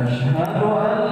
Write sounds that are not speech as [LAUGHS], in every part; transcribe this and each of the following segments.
أشهد أن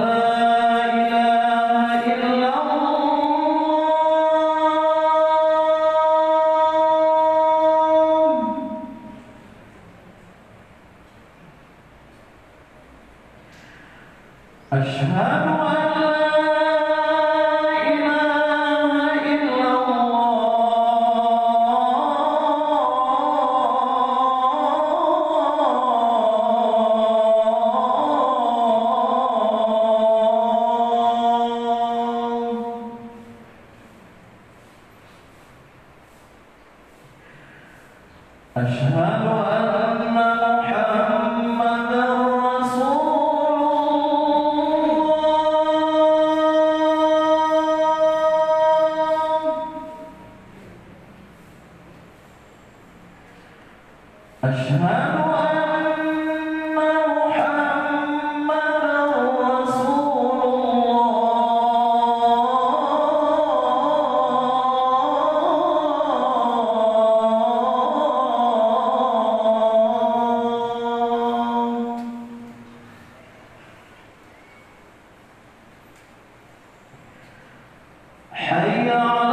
حي على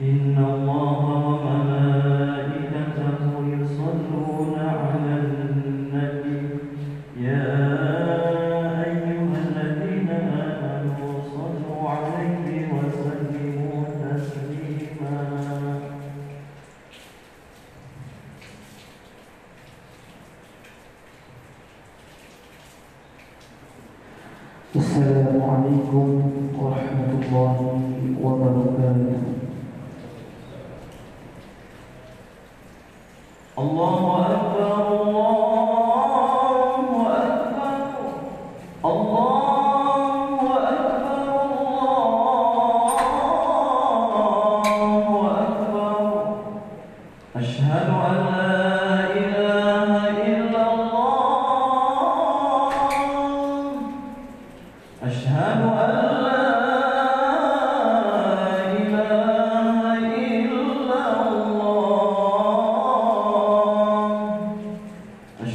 إن الله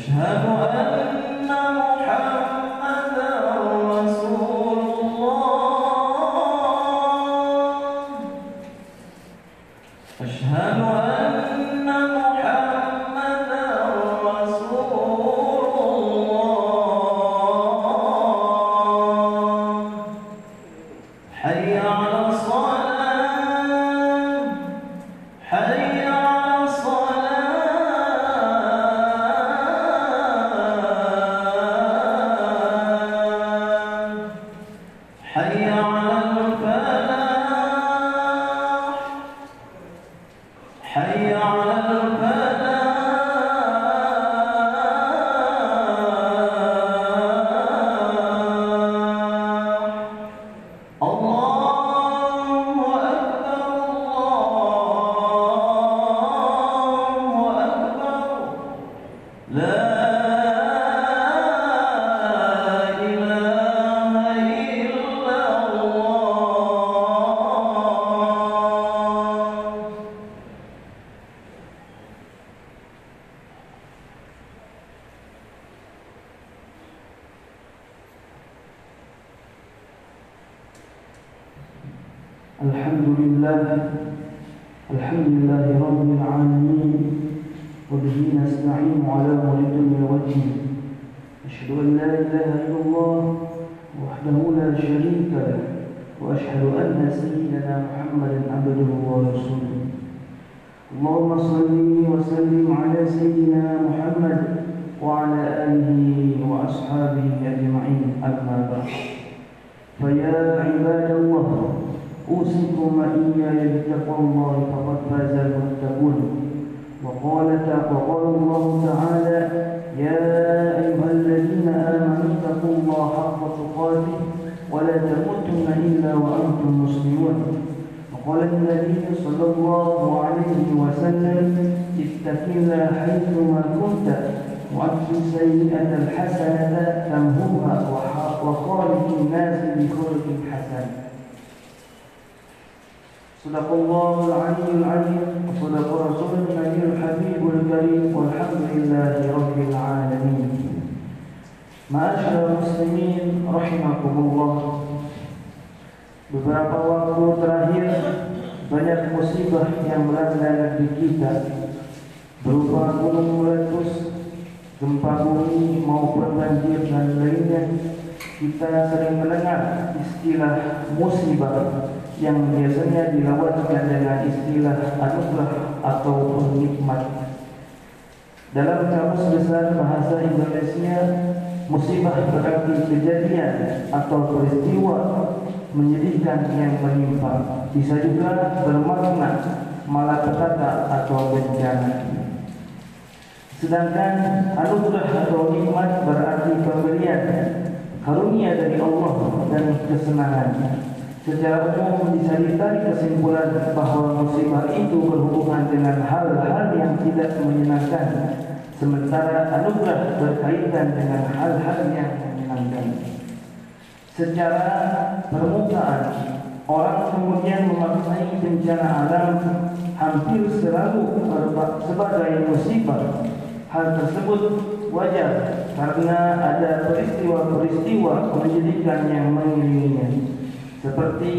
أشهد أن الحمد لله رب العالمين وبه نستعين على الدنيا والدين أشهد أن لا إله إلا الله وحده لا شريك له وأشهد أن سيدنا محمدا عبده ورسوله. اللهم صل وسلم على سيدنا محمد وعلى آله وأصحابه أجمعين أما بعد. فيا عباد الله أوصيكم وإياي بتقوى الله فقد فاز المتقون. وقال وقال الله تعالى يا أيها الذين آمنوا اتقوا الله حق تقاته ولا تموتن إلا وأنتم مسلمون. وقال النبي صلى الله عليه وسلم اتق الله حيثما كنت وأتي السيئة الحسنة تمهوها وخالق الناس بخلق حسن. صدق الله العلي العليم وصدق رسول النبي الحبيب الكريم والحمد لله رب العالمين معاشر المسلمين رحمكم الله Beberapa waktu terakhir banyak musibah yang melanda negeri kita berupa gunung meletus, gempa bumi maupun banjir dan lainnya. Kita sering mendengar istilah musibah yang biasanya dilawatkan dengan istilah anugerah atau nikmat. Dalam kamus besar bahasa Indonesia, musibah berarti kejadian atau peristiwa menyedihkan yang menimpa. Bisa juga bermakna malapetaka atau bencana. Sedangkan anugerah atau nikmat berarti pemberian karunia dari Allah dan kesenangan. Secara umum bisa ditarik kesimpulan bahwa musibah itu berhubungan dengan hal-hal yang tidak menyenangkan, sementara anugerah berkaitan dengan hal-hal yang menyenangkan. Secara permukaan, orang kemudian memaknai bencana alam hampir selalu sebagai musibah. Hal tersebut wajar karena ada peristiwa-peristiwa menyedihkan yang mengiringinya. Seperti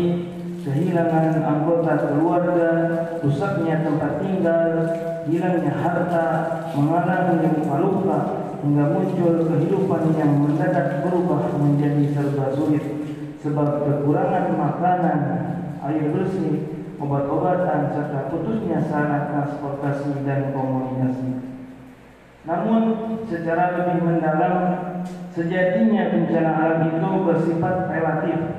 kehilangan anggota keluarga, rusaknya tempat tinggal, hilangnya harta, mengalami luka-luka, hingga muncul kehidupan yang mendadak berubah menjadi serba sulit sebab kekurangan makanan, air bersih, obat-obatan serta putusnya sarana transportasi dan komunikasi. Namun secara lebih mendalam sejatinya bencana alam itu bersifat relatif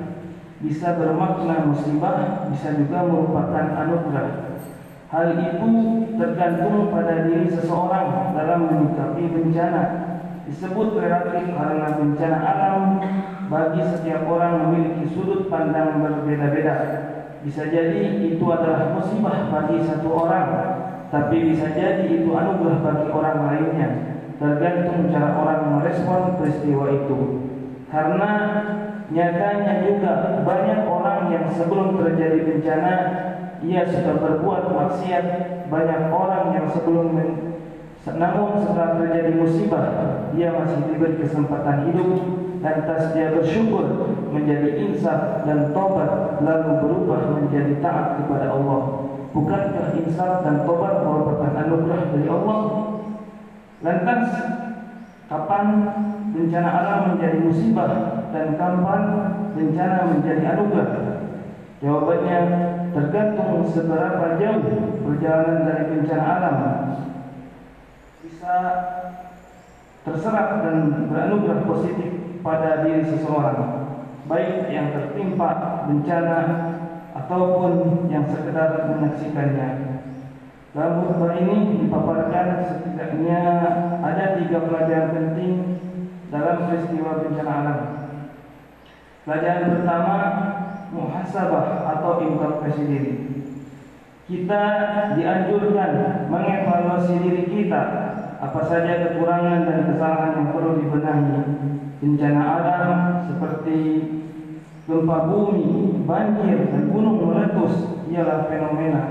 bisa bermakna musibah bisa juga merupakan anugerah hal itu tergantung pada diri seseorang dalam menyikapi bencana disebut relatif karena bencana alam bagi setiap orang memiliki sudut pandang berbeda-beda bisa jadi itu adalah musibah bagi satu orang, tapi bisa jadi itu anugerah bagi orang lainnya. Tergantung cara orang merespon peristiwa itu. Karena nyatanya juga banyak orang yang sebelum terjadi bencana ia sudah berbuat maksiat. Banyak orang yang sebelum namun setelah terjadi musibah ia masih diberi kesempatan hidup. Lantas dia bersyukur menjadi insaf dan tobat lalu berubah menjadi taat kepada Allah. Bukankah insaf dan tobat merupakan anugerah dari Allah? Lantas kapan bencana alam menjadi musibah dan kapan bencana menjadi anugerah? Jawabannya tergantung seberapa jauh perjalanan dari bencana alam bisa terserap dan beranugerah positif pada diri seseorang baik yang tertimpa bencana ataupun yang sekedar menyaksikannya. Dalam khutbah ini dipaparkan setidaknya ada tiga pelajaran penting dalam peristiwa bencana alam pelajaran pertama muhasabah atau introspeksi diri. Kita dianjurkan mengevaluasi diri kita. Apa saja kekurangan dan kesalahan yang perlu dibenahi. Bencana alam seperti gempa bumi, banjir, dan gunung meletus ialah fenomena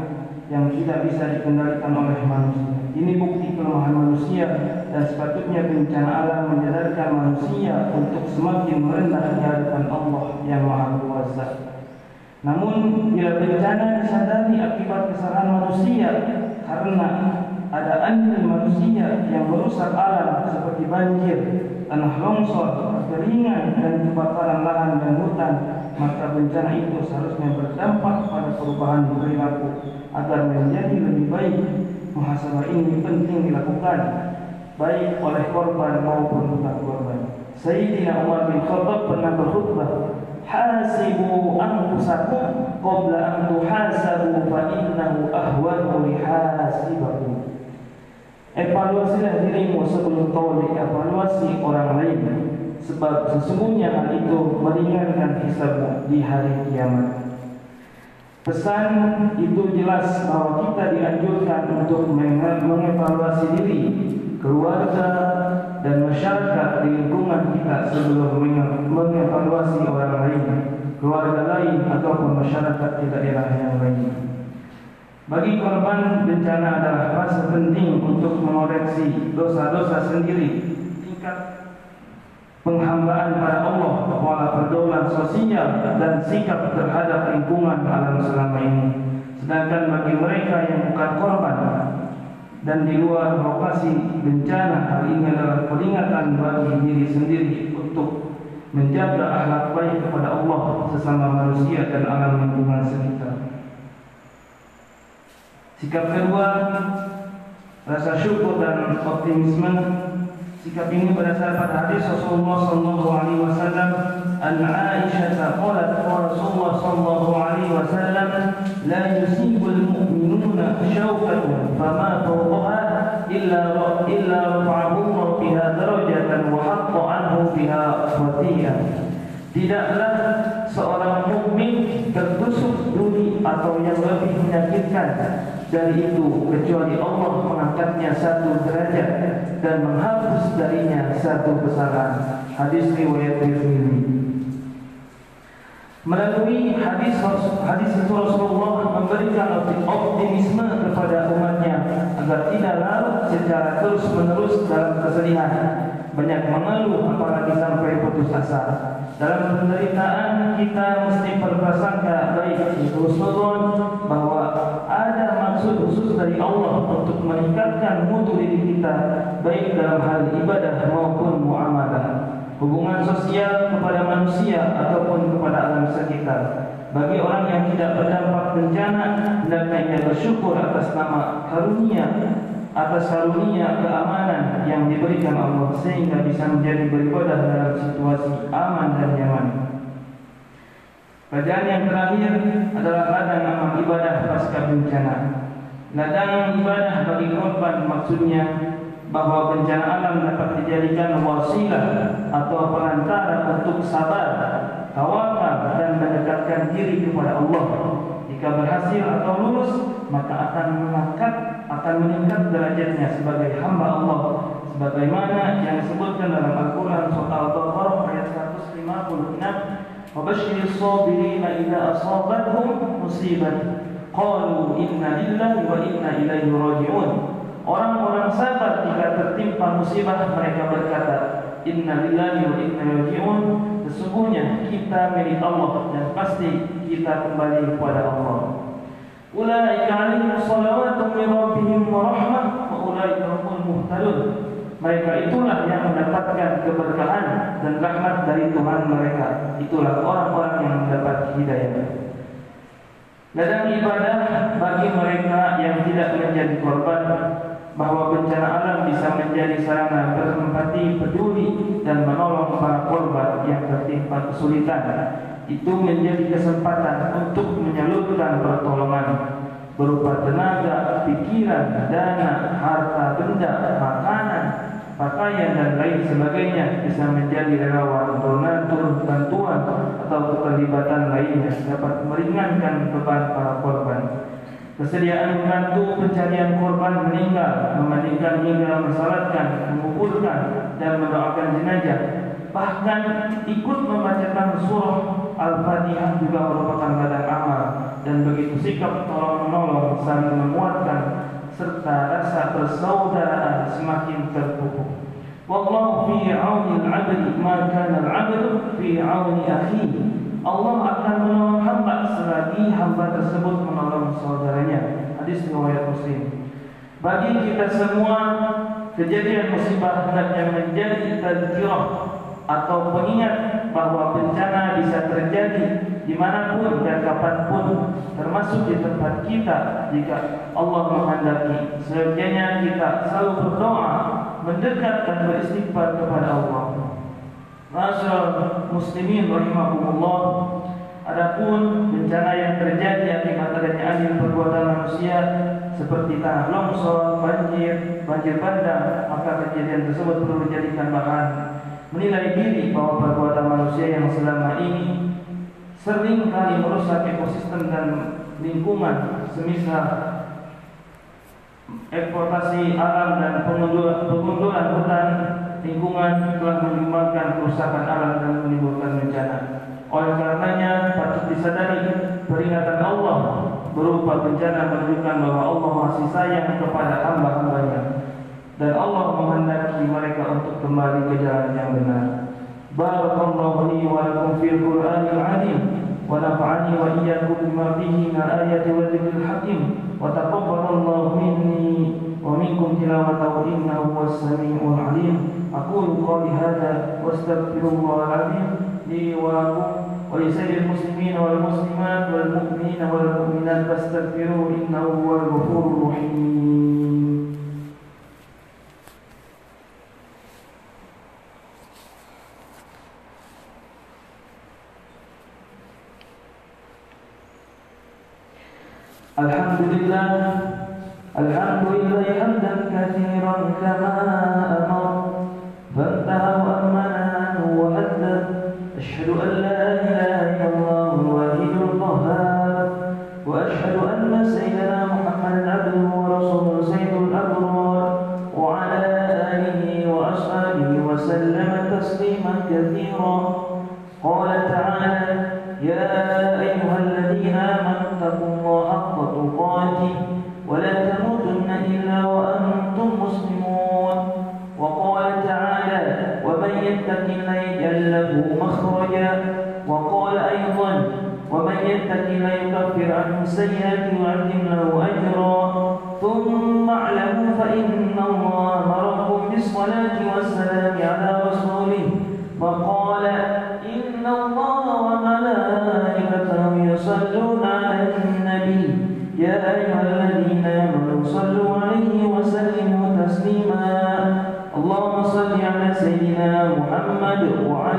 yang tidak bisa dikendalikan oleh manusia. Ini bukti kelemahan manusia dan sepatutnya bencana alam menyadarkan manusia untuk semakin merendah di hadapan Allah yang Maha Kuasa. Namun bila bencana disadari akibat kesalahan manusia karena ada andil manusia yang merusak alam seperti banjir, tanah longsor, keringan dan kebakaran lahan dan hutan, maka bencana itu seharusnya berdampak pada perubahan perilaku agar menjadi lebih baik. Muhasabah ini penting dilakukan baik oleh korban maupun bukan korban. Sayyidina Umar bin Khattab pernah berkhutbah hasibu anfusakum qabla an tuhasabu fa innahu ahwanu lihasibakum Evaluasilah dirimu sebelum kau dievaluasi orang lain Sebab sesungguhnya hal itu meringankan hisabmu di hari kiamat Pesan itu jelas bahwa kita dianjurkan untuk mengevaluasi diri Keluarga dan masyarakat di lingkungan kita sebelum mengevaluasi orang lain Keluarga lain ataupun masyarakat di daerah yang lain. Bagi korban bencana adalah fase penting untuk mengoreksi dosa-dosa sendiri penghambaan pada Allah pola pergaulan sosial dan sikap terhadap lingkungan alam selama ini sedangkan bagi mereka yang bukan korban dan di luar lokasi bencana hal ini adalah peringatan bagi diri sendiri untuk menjaga akhlak baik kepada Allah sesama manusia dan alam lingkungan sekitar. Sikap kedua rasa syukur dan optimisme. Sikap ini berdasar pada hadis Rasulullah sallallahu alaihi wasallam an Aisyah qalat Rasulullah sallallahu alaihi wasallam la yusibul mu'minuna syauqatan fama fawqaha illa illa rafa'ahu biha darajatan wa hatta anhu biha khatiyah Tidaklah seorang mukmin tertusuk duri atau yang lebih menyakitkan dari itu kecuali Allah mengangkatnya satu derajat dan menghapus darinya satu kesalahan. Hadis riwayat Tirmidzi. Melalui hadis hadis itu Rasulullah memberikan optimisme kepada umatnya agar tidak larut secara terus menerus dalam kesedihan, banyak mengeluh apalagi sampai putus asa. dalam penderitaan kita mesti berprasangka baik itu husnuzon bahwa ada maksud khusus dari Allah untuk meningkatkan mutu diri kita baik dalam hal ibadah maupun muamalah hubungan sosial kepada manusia ataupun kepada alam sekitar bagi orang yang tidak berdampak bencana hendaknya bersyukur atas nama karunia atas karunia keamanan yang diberikan Allah sehingga bisa menjadi beribadah dalam situasi aman dan nyaman. Bacaan yang terakhir adalah ladang amal ibadah pasca bencana. Ladang ibadah bagi korban maksudnya bahawa bencana alam dapat dijadikan wasilah atau perantara untuk sabar, tawakal dan mendekatkan diri kepada Allah. Jika berhasil atau lulus, maka akan mengangkat akan meningkat derajatnya sebagai hamba Allah. Sebagaimana yang disebutkan dalam Al-Qur'an surah Al-Baqarah ayat 156 Wabashshiris sabirina idza asabathum musibah qalu inna lillahi wa inna ilaihi raji'un. Orang-orang sabar jika tertimpa musibah mereka berkata inna lillahi wa inna raji'un. Sesungguhnya kita milik Allah dan pasti kita kembali kepada Allah Ulaika alaihim salawatu min rabbihim wa rahmah wa ulaika humul muhtadun. Mereka itulah yang mendapatkan keberkahan dan rahmat dari Tuhan mereka. Itulah orang-orang yang mendapat hidayah. Ladang ibadah bagi mereka yang tidak menjadi korban bahawa bencana alam bisa menjadi sarana berempati, peduli dan menolong para korban yang tertimpa kesulitan itu menjadi kesempatan untuk menyalurkan pertolongan berupa tenaga, pikiran, dana, harta benda, makanan, pakaian dan lain sebagainya bisa menjadi relawan donatur bantuan atau keterlibatan lainnya dapat meringankan beban para korban. Kesediaan membantu pencarian korban meninggal, memandikan hingga mensalatkan, menguburkan dan mendoakan jenazah bahkan ikut membacakan surah Al-Fatihah juga merupakan ladang amal dan begitu sikap tolong menolong saling menguatkan serta rasa persaudaraan semakin terpupuk. Wallahu fi 'auni al-'abdi ma kana al-'abdu fi 'auni akhihi. Allah akan menolong hamba selagi hamba tersebut menolong saudaranya. Hadis riwayat Muslim. Bagi kita semua kejadian musibah hendaknya menjadi tazkirah atau pengingat bahawa bencana bisa terjadi di mana pun dan kapan pun termasuk di tempat kita jika Allah menghendaki. Sebaiknya kita selalu berdoa mendekat dan beristighfar kepada Allah. Masyarakat muslimin rahimahumullah Adapun bencana yang terjadi akibat adanya angin perbuatan manusia seperti tanah longsor, banjir, banjir bandang, maka kejadian tersebut perlu dijadikan bahan menilai diri bahwa perbuatan manusia yang selama ini sering kali merusak ekosistem dan lingkungan semisal eksploitasi alam dan pengunduran, hutan lingkungan telah menyumbangkan kerusakan alam dan menimbulkan bencana. Oleh karenanya patut disadari peringatan Allah berupa bencana menunjukkan bahwa Allah masih sayang kepada hamba-hambanya dan Allah menghendaki mereka untuk kembali ke jalan yang benar. Barakallahu li wa lakum fil Qur'anil 'azim wa nafa'ani wa iyyakum bima fihi min ayati wa dzikril hakim wa taqabbalallahu minni wa minkum tilawatahu innahu was samiul 'alim. Aqulu qawli hadha wa astaghfirullahal 'azim li wa lakum wa li sayyidil muslimin wal muslimat wal mu'minina wal mu'minat الحمد لله الحمد لله حمدا كثيرا كما أمر. فانتهى وأمنا وأدب أشهد أن لا إله إلا الله الواحد القهار. وأشهد أن سيدنا محمدا عبده ورسوله سيد الأبرار. وعلى آله وأصحابه وسلم تسليما كثيرا. مسلمون وقال تعالى ومن يتق مخرجا الذين يكفر عنه السيئات ويعظم له أجرا. ثم اعلموا فإن الله أمركم بالصلاة والسلام على رسوله. وقال إن الله وملائكته يصلون على النبي. يا أيها الذين آمنوا صلوا عليه وسلموا تسليما. اللهم صل على سيدنا محمد وعلى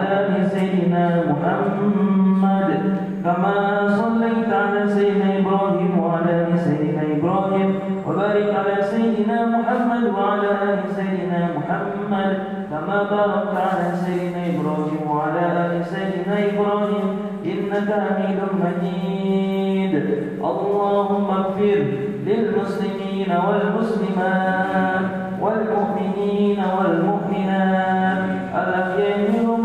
محمد كما صليت على سيدنا إبراهيم وعلى آل سيدنا إبراهيم وبارك على سيدنا محمد وعلى آل سيدنا محمد كما باركت على سيدنا إبراهيم وعلى آل سيدنا إبراهيم إنك حميد مجيد. اللهم اغفر للمسلمين والمسلمات والمؤمنين والمؤمنات الأحياء منهم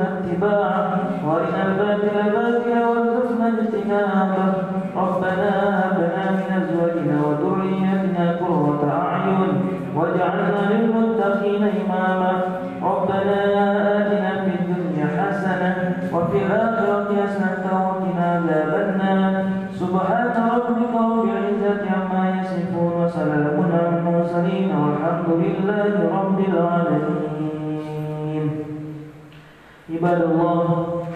وارزقنا اتباعه وأرنا الباطل باطلا وارزقنا اجتنابه ربنا هب لنا من أزواجنا وذرياتنا قرة أعين واجعلنا للمتقين إماما ربنا آتنا في الدنيا حسنة وفي الآخرة حسنة وقنا عذاب النار سبحان ربك رب العزة عما يصفون وسلام على المرسلين والحمد لله رب العالمين عباد الله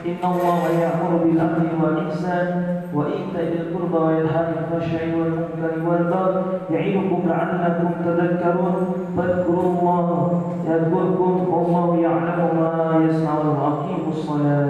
إن الله يأمر بالعدل والإحسان وإيتاء ذي القربى وينهى عن الفحشاء والمنكر والبغي. يعظكم لعلكم تذكرون. فاذكروا الله يذكركم والله يعلم ما يصنعون وأقيموا الصلاة.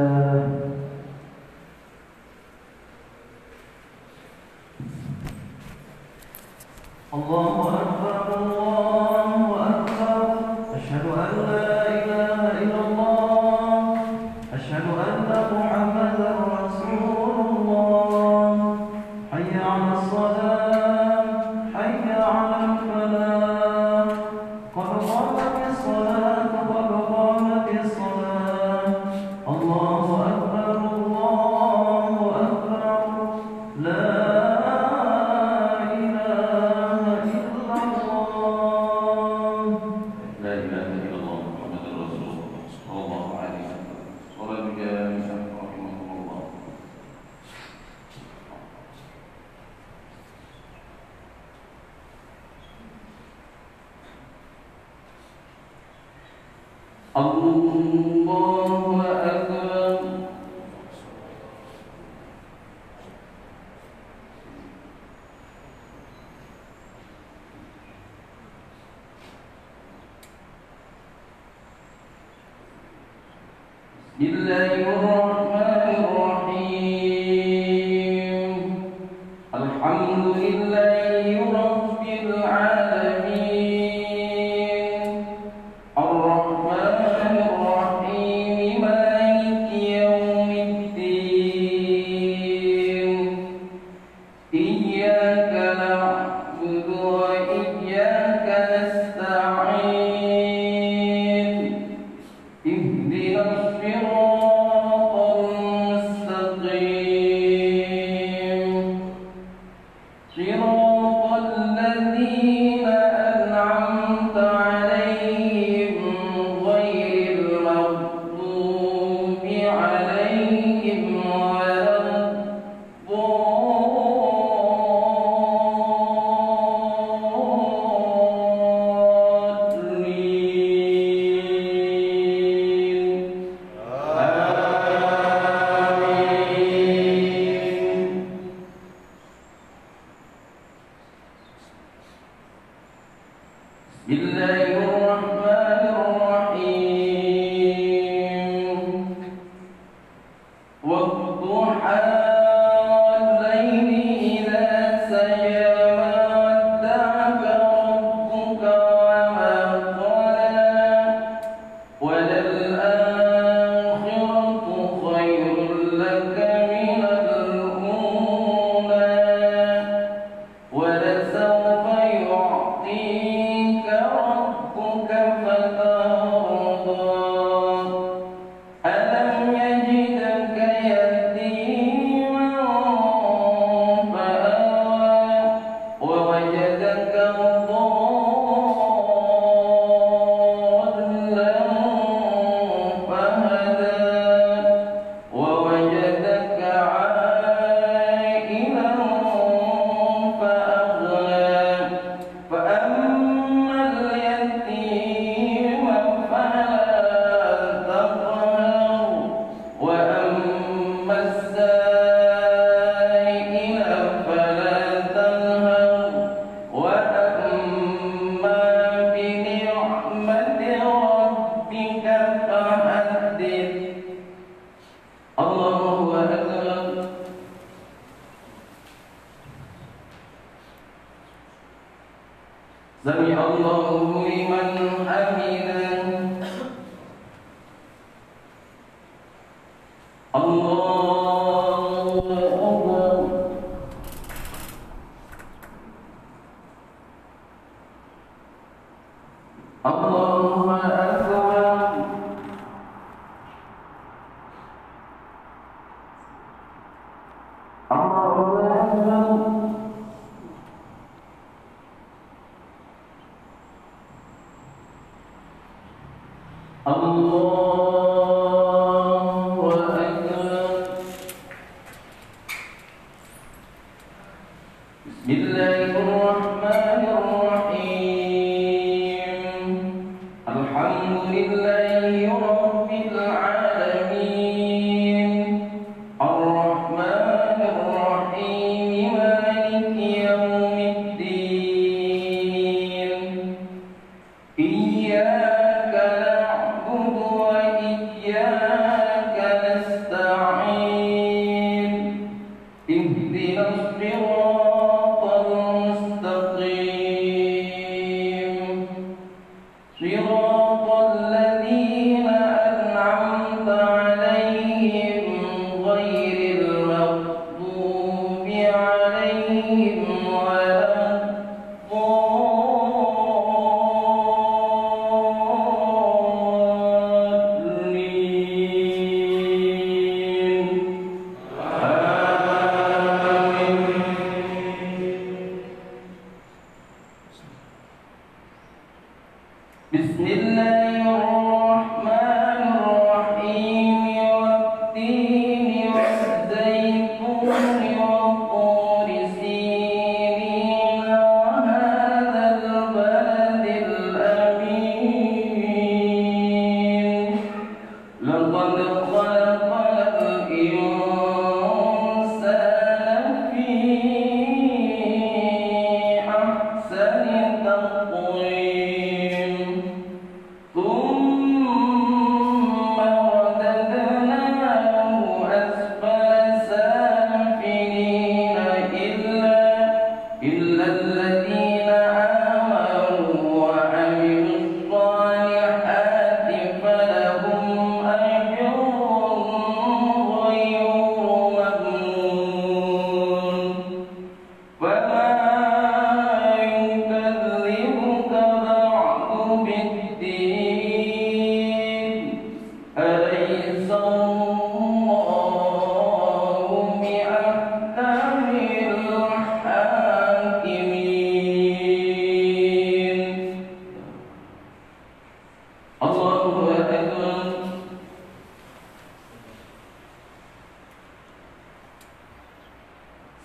بسم الله الرحمن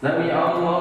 Let me Allah.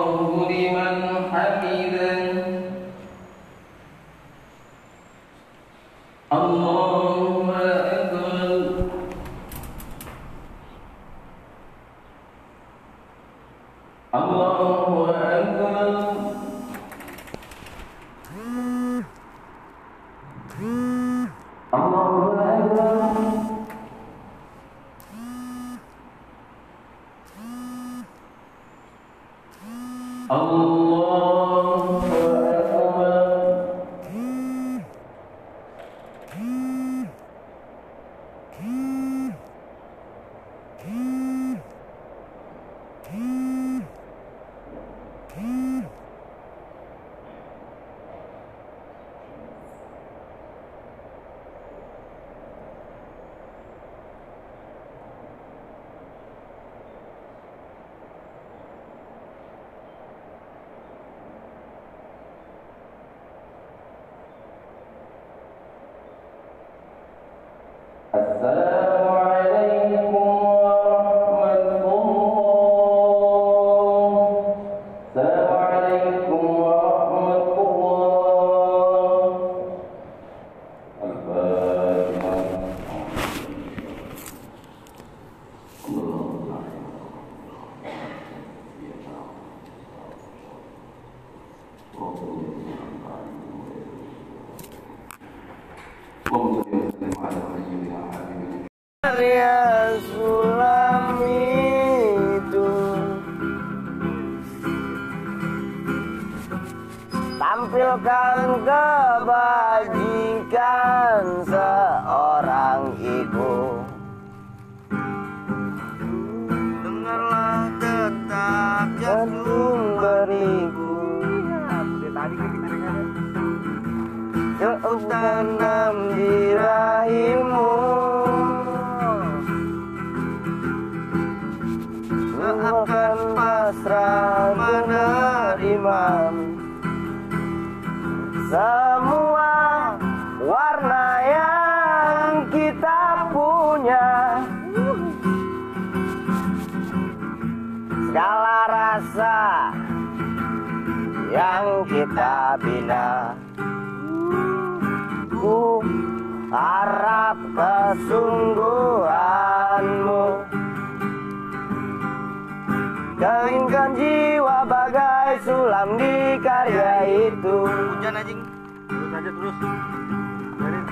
Itu Hujan anjing Terus aja terus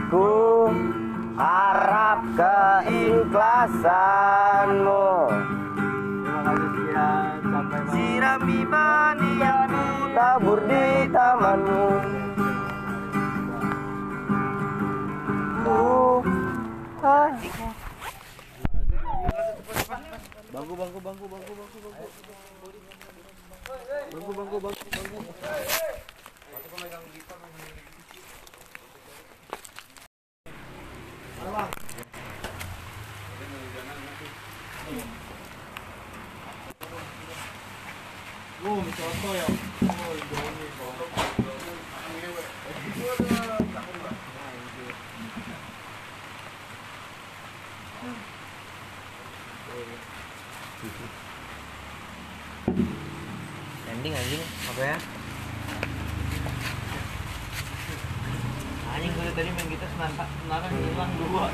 Ku harap keikhlasanmu Terima kasih sekian Sampai Sirami bani yang tabur di tamanmu Ku Bangku, bangku, bangku, bangku, bangku, bangku. Bangku, bangku, bangku, bangku. Ending anjing, apa ya? Gue tadi main gitar semangat, semangat hilang dua.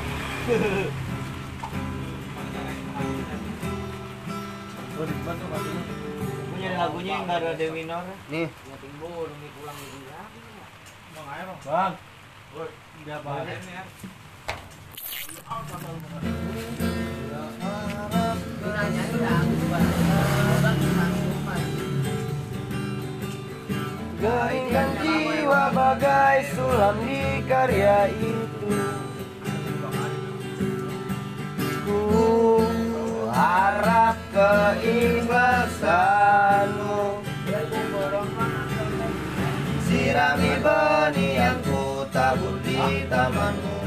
Gue nyari lagunya yang gak ada D minor. Nih. Bang. Udah balik ya. Keringkan jiwa bagai sulam di karya itu. Ku harap keikhlasanmu. Sirami benih yang ku tabur di tamanmu.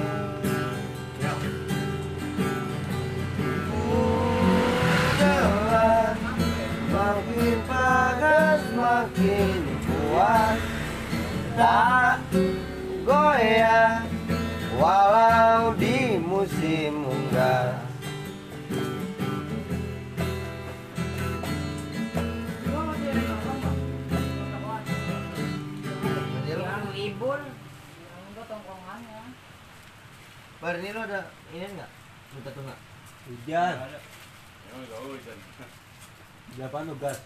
Ku jalan Makin panas makin kuat. Tak goyah Walau di musim unggas libur enggak tongkrongannya Bar ini lo ada ini enggak? Minta tuh enggak? Hujan. Berapa nu gas?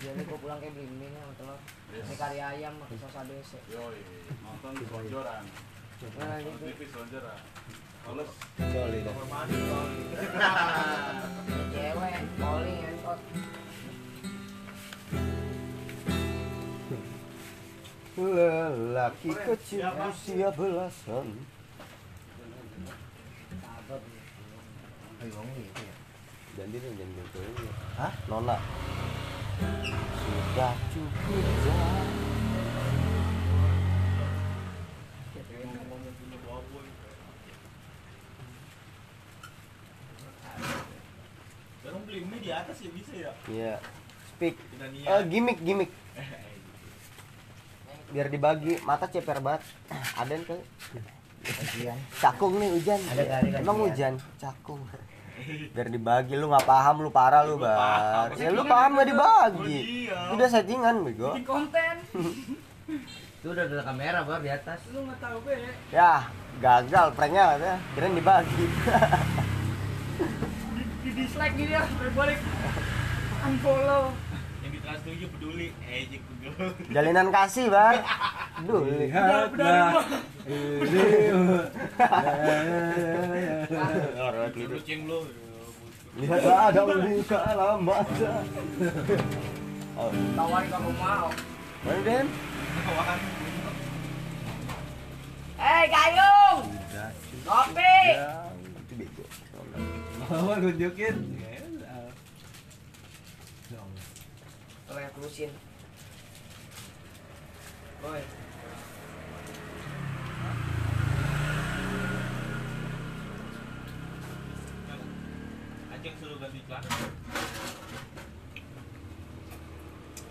Jadi gue pulang kayak beli mie nih sama telur ini kari ayam pakai sos ADC Yoi, nonton di nah gitu. TV. Joli dah. cewek calling entot Lelaki kecil usia belasan. Ayo ngomong gitu ya. Jangan diri, jangan Hah? Nona Sudah cukup jauh beli mie di atas ya bisa ya? Iya. Speak. Eh niat. gimmick, gimmick. Biar dibagi, mata ceper banget. Aden kali Cakung nih hujan. Ada kali Emang hujan? Cakung Biar dibagi, lu gak paham, lu parah lu bar Ya lu paham gak dibagi iya. Udah settingan bego konten itu udah ada kamera bar di atas Lu nggak tahu be. Ya, gagal pranknya katanya. Kirain dibagi. Di dislike gini ya, berbalik. Unfollow. Yang di trans tujuh peduli, eh jik pegel. Jalinan kasih, Bar. Lihatlah. Ceng lu. Lihat ada luka alam mata. Oh, Tawarin ke rumah. mana Den? Eh, Gayung! Kopi! ya, itu bego. Oh, nunjukin. Tolong yang terusin. Boy. Anjing suruh ganti celana.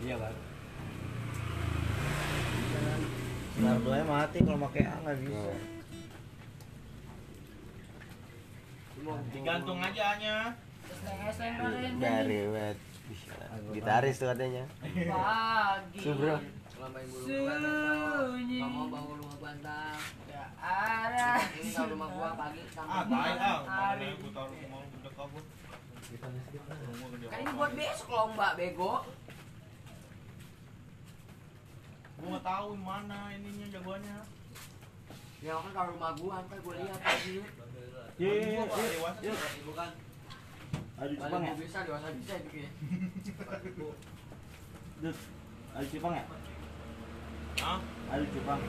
Iya kan. Nardonya mati kalau pakai A nggak bisa. Digantung aja hanya. Dari wet. Gitaris tuh katanya. Pagi. Subro. Lambain bulu Sunyi. Kamu bangun rumah bantang. Ya ada. Ini kalau rumah gua pagi Ah, sampai baik ah. hari. Gua taruh mau udah kabur. Kan ini buat besok lomba bego. Gua nggak tahu mana ininya jagoannya. Ya kan kalau rumah gua ntar gua lihat lagi. Iya, iya, iya. Bukan. Aduh Balik gua bisa dewasa bisa itu kayak. [LAUGHS] Aduh cupang ya? Hah? Aduh cupang.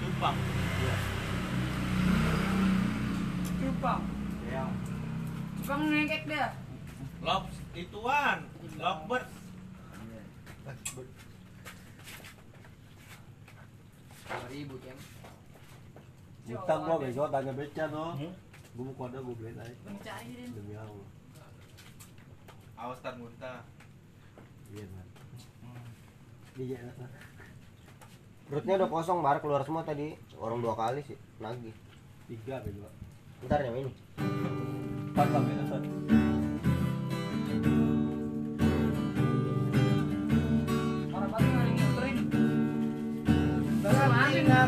Tumpang. Cupang. Yang. Cupang ngekek dia. Lob ituan, lovebird. ribu kem. Utang gua bego tanya beca no. Gua mau kode gua beliin aja. Mencairin. Demi Allah. Awas tar muntah. Iya man. Iya. Perutnya udah kosong, bar keluar semua tadi. Orang dua kali sih, nagih. Tiga bego. Ntar yang ini. Empat sampai ntar. Orang pasti nggak ngikutin. Ngakunya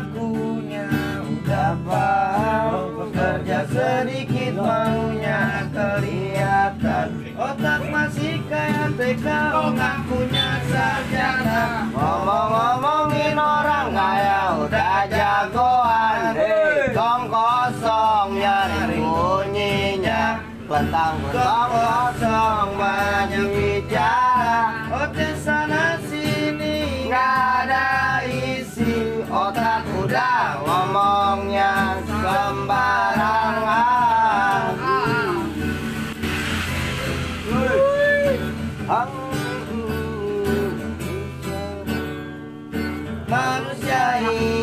kelentang kosong banyak bicara. Oke sana sini nggak ada isi. Otak udah ngomongnya sembarangan. Manusia ingin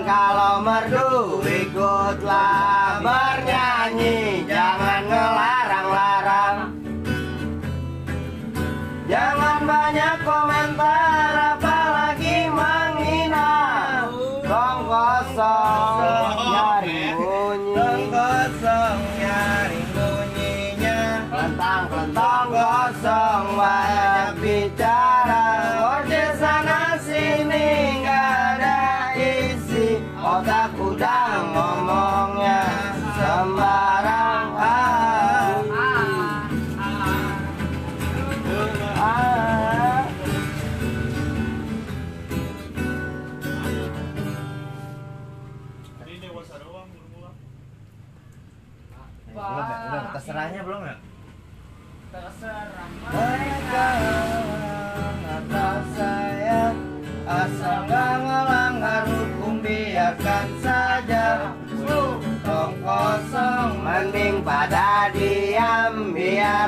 Kalau merdu ikutlah bernyanyi. Jangan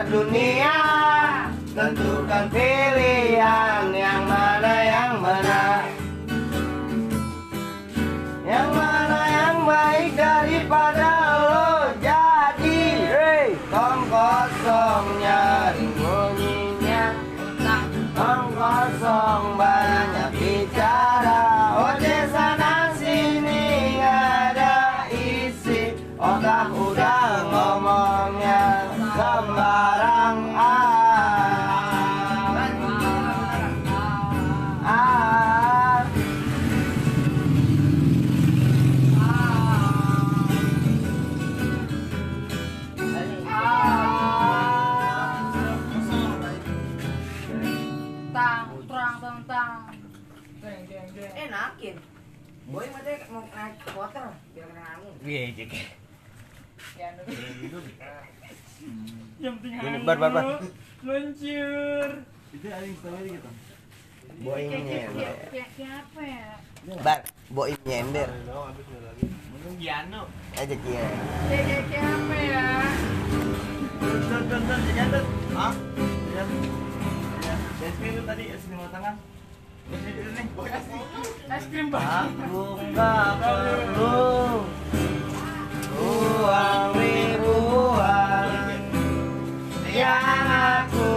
Dunia tentukan pilihan Yang Ini bar bar bar. Luncur. Itu ada yang story gitu. Boingnya. Siapa ya? Bar, boingnya ember. Gitu. Ya, no. Aja dia. Ya siapa ya? Tonton tonton jangan Ah, jangan. Ya, es krim tadi es krim tangan. Es krim Aku nggak perlu uang yang aku.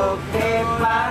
lo que pasa.